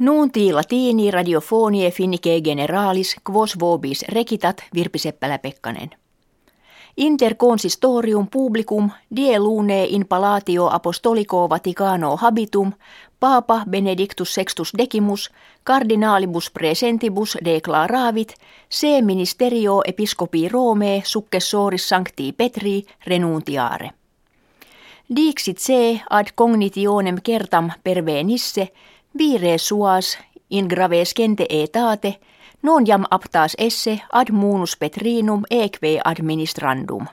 Nuunti latini radiofonie finnike generalis quos vobis rekitat Virpi Seppälä-Pekkanen. Inter consistorium publicum die lune in palatio apostolico Vaticano habitum Papa Benedictus sextus decimus cardinalibus presentibus declaravit se ministerio episcopi Rome successoris sancti Petri renuntiare. Dixit se ad cognitionem kertam pervenisse vire suas in grave scente etate non jam aptas esse ad munus petrinum eque administrandum.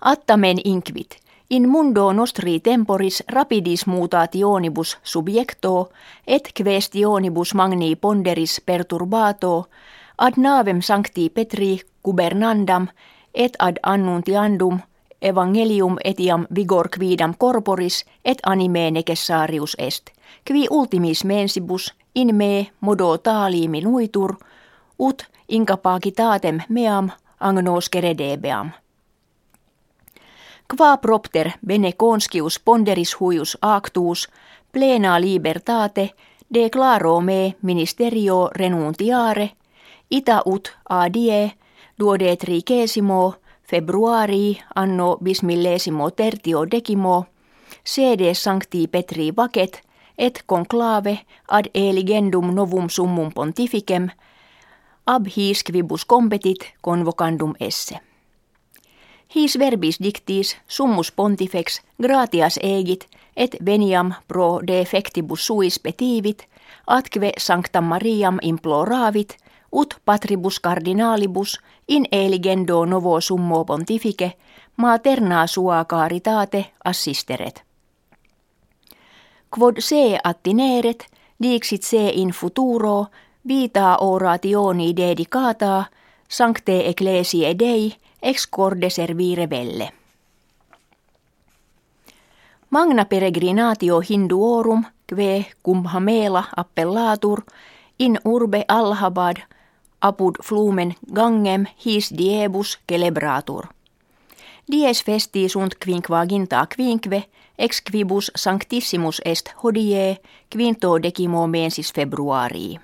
Attamen inquit, in mundo nostri temporis rapidis mutationibus subjecto et questionibus magni ponderis perturbato ad navem sancti Petri gubernandam et ad annuntiandum evangelium etiam vigor quidam corporis et anime necessarius est, qui ultimis mensibus in me modo talimi nuitur, ut incapacitatem meam agnos credebeam. Qua propter bene conscius ponderis huius actus, plena libertate, declaro me ministerio renuntiare, ita ut adie duode tricesimo februari anno bismillesimo tertio decimo, sede sancti Petri vacet, et conclave ad eligendum novum summum pontificem, ab his quibus competit convocandum esse. His verbis dictis summus pontifex gratias egit et veniam pro defectibus suis petivit, atque sanctam Mariam imploravit, ut patribus cardinalibus in eligendo novo summo pontifice materna sua caritate assisteret. Quod se attineret, dixit se in futuro, vita orationi dedicata, sancte ecclesiae Dei, ex corde servire velle. Magna peregrinatio hinduorum, kve kumhamela appellatur, in urbe Allahabad, apud flumen gangem his diebus celebratur. Dies festi sunt quinquaginta quinque, ex quibus sanctissimus est hodie quinto decimo mensis februarii.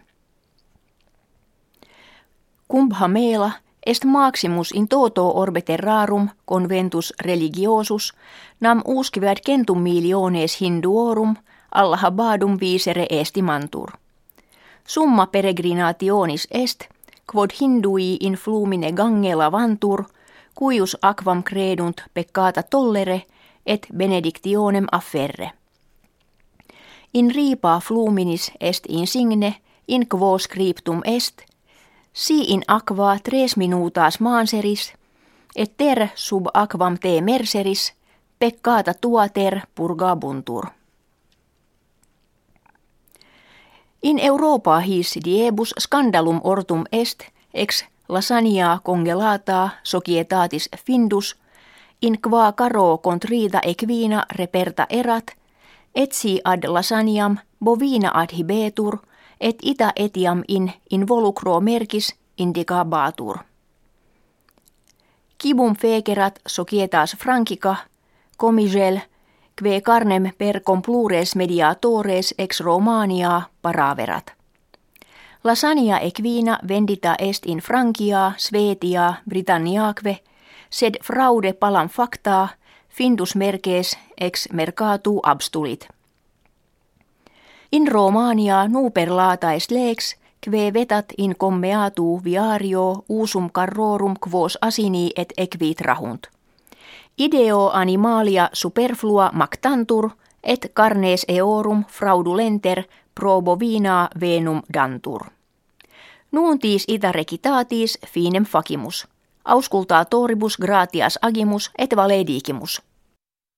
Kumbha meela est maximus in toto orbe terrarum conventus religiosus nam uscivat centum miliones hinduorum allahabadum visere estimantur. Summa peregrinationis est, quod hindui in flumine gangela vantur, cuius aquam credunt peccata tollere – et benedictionem afferre. In ripa fluminis est insigne, in quo scriptum est, si in aqua tres minutas manseris, et ter sub aquam te merseris, peccata ter purgabuntur. In Europa his diebus scandalum ortum est, ex lasagna congelata societatis findus – in qua caro contrita equina reperta erat, etsi ad lasaniam bovina ad hibetur, et ita etiam in involucro merkis indicabatur. Kibum fekerat societas frankica, comigel, kve carnem per complures mediatores ex Romania paraverat. Lasania equina vendita est in Frankia, Svetia, Britanniaque, sed fraude palam factaa, findus merkes ex mercatu abstulit. In Romania nuper est lex, kve vetat in commeatu viario usum carrorum quos asini et equit rahunt. Ideo animalia superflua mactantur, et carnes eorum fraudulenter pro bovina venum dantur. Nuuntis ita recitatis finem facimus – auscultaa toribus gratias agimus et valedigimus.